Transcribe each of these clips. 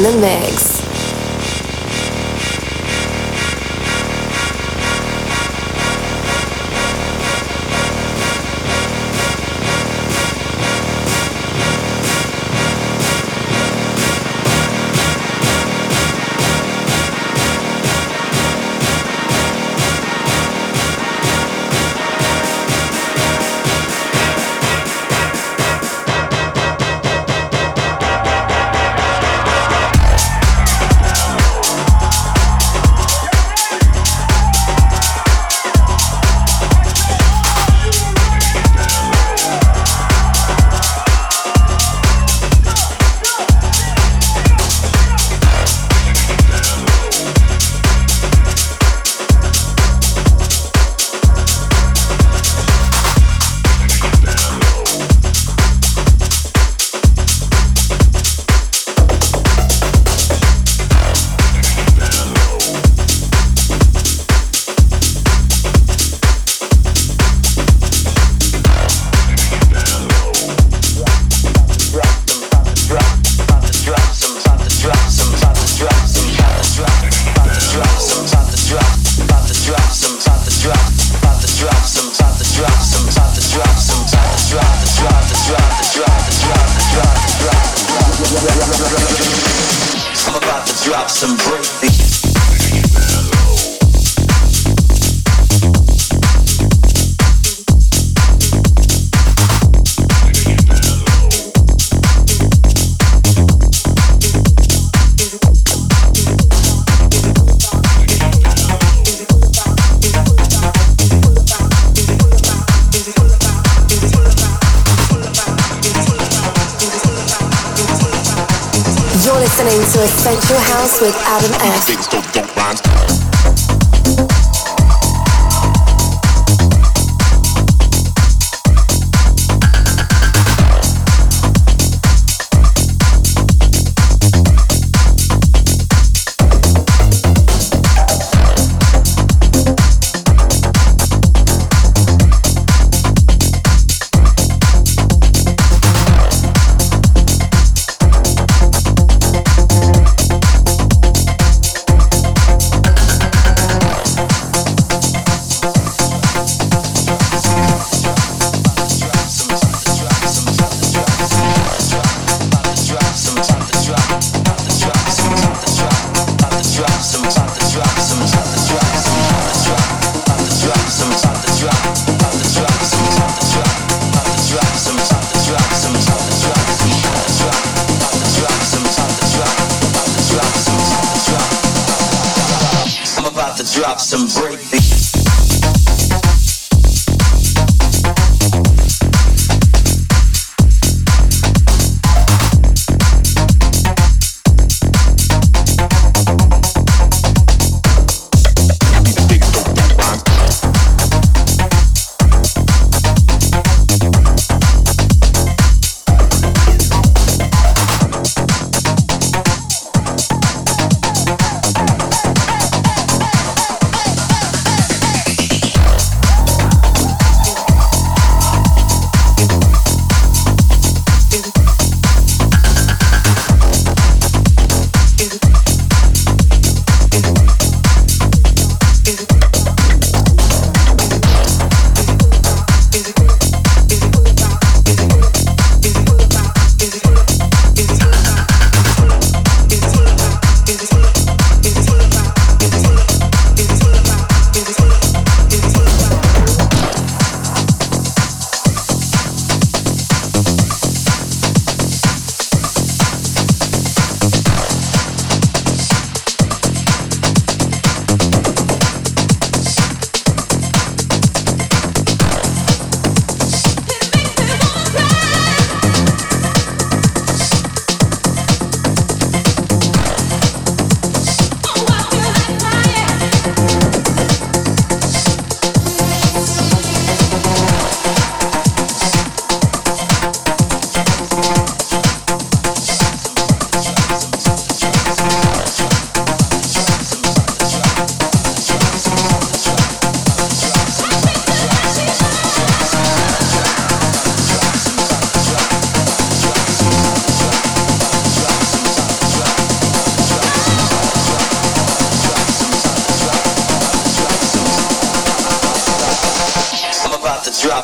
In the mix.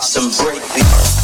Some breakbeat.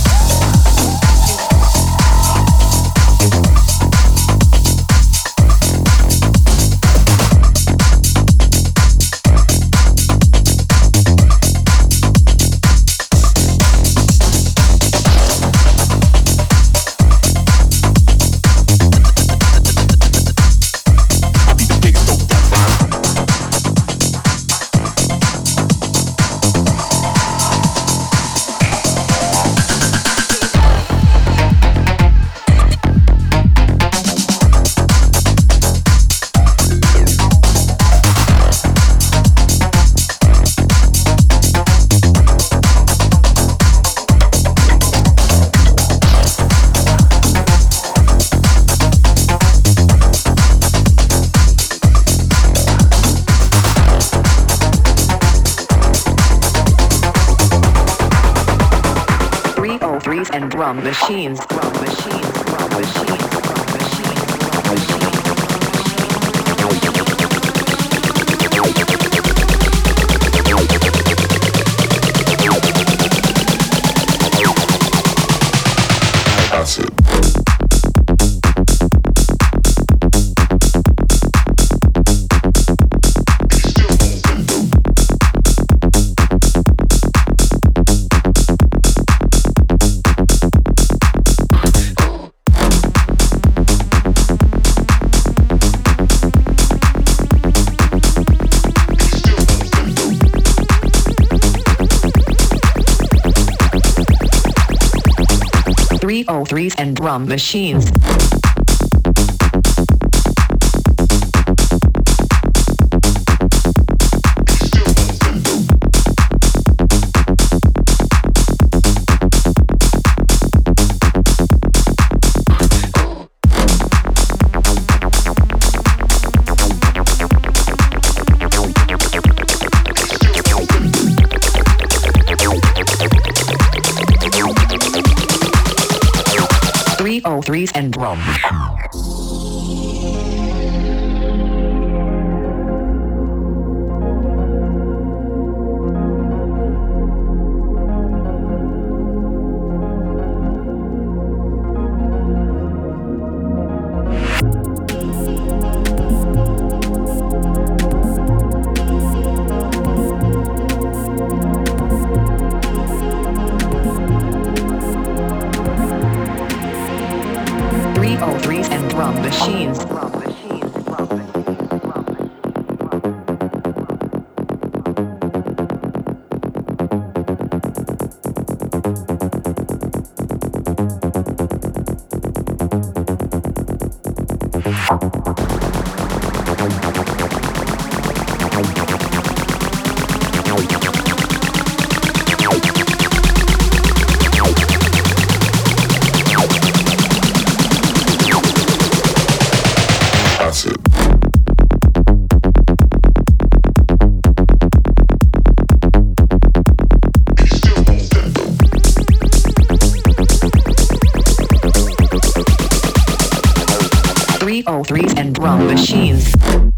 Oh and drum machines. And drum. 303s and drum machines.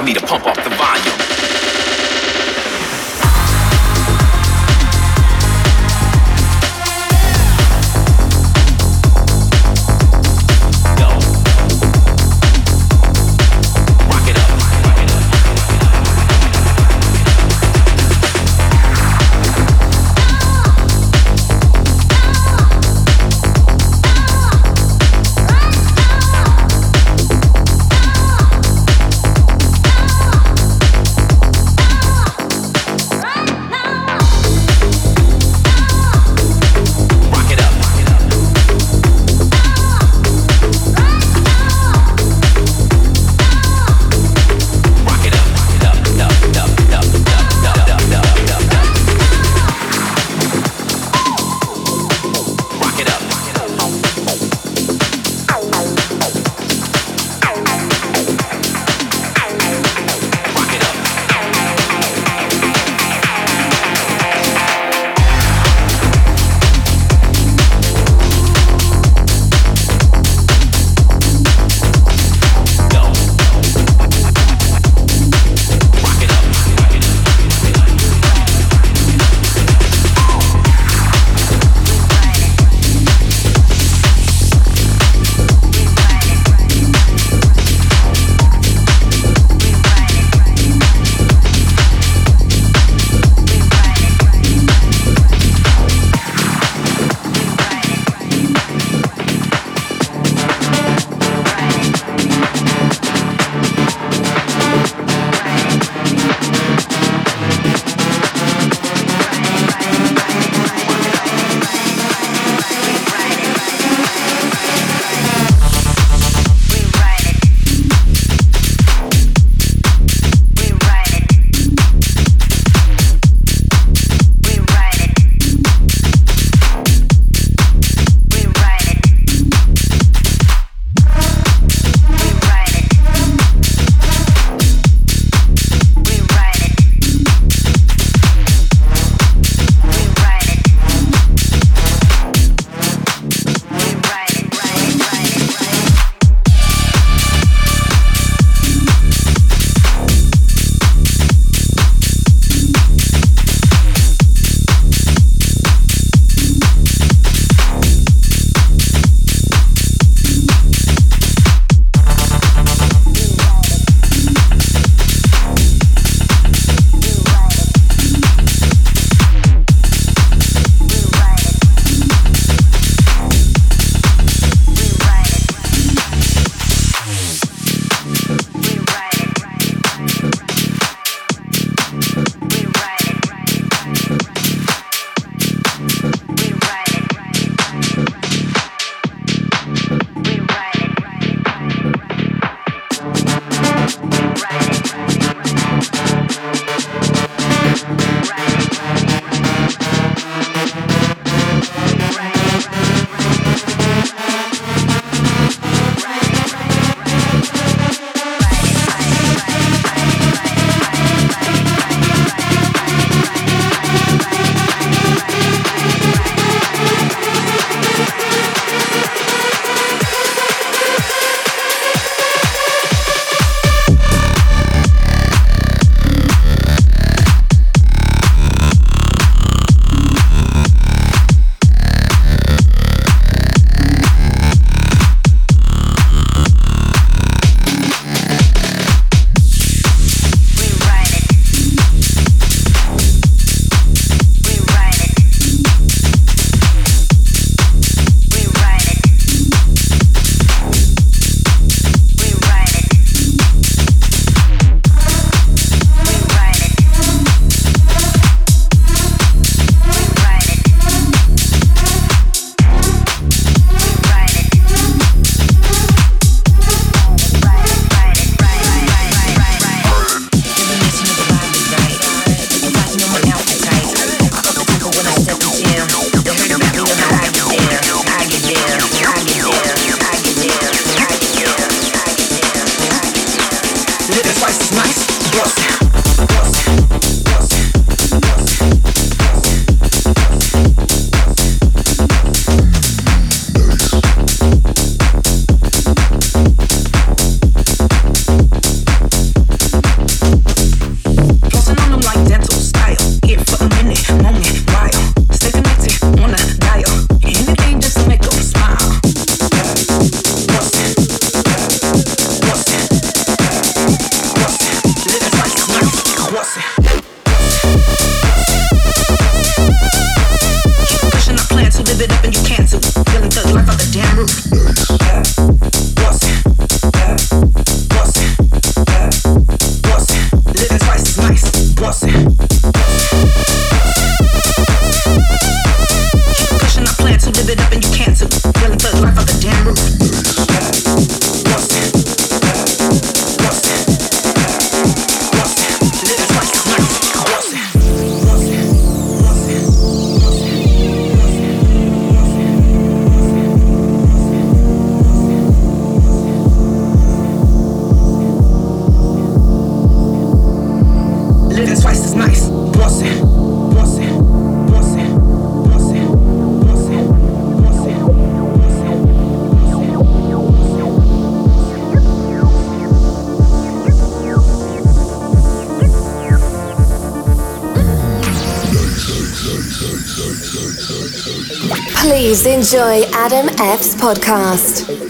for me to pump up the volume. Damn it. Enjoy Adam F's podcast.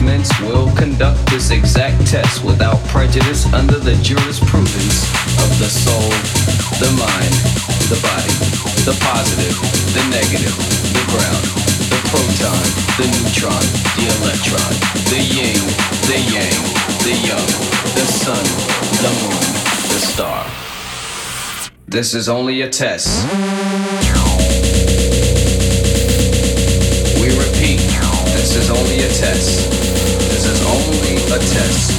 announcements, will conduct this exact test without prejudice under the jurisprudence of the soul, the mind, the body, the positive, the negative, the ground, the proton, the neutron, the electron, the yin, the yang, the young, the sun, the moon, the star. This is only a test. This is only a test. This is only a test.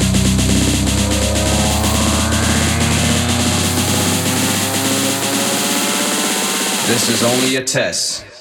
This is only a test.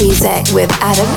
Music with Adam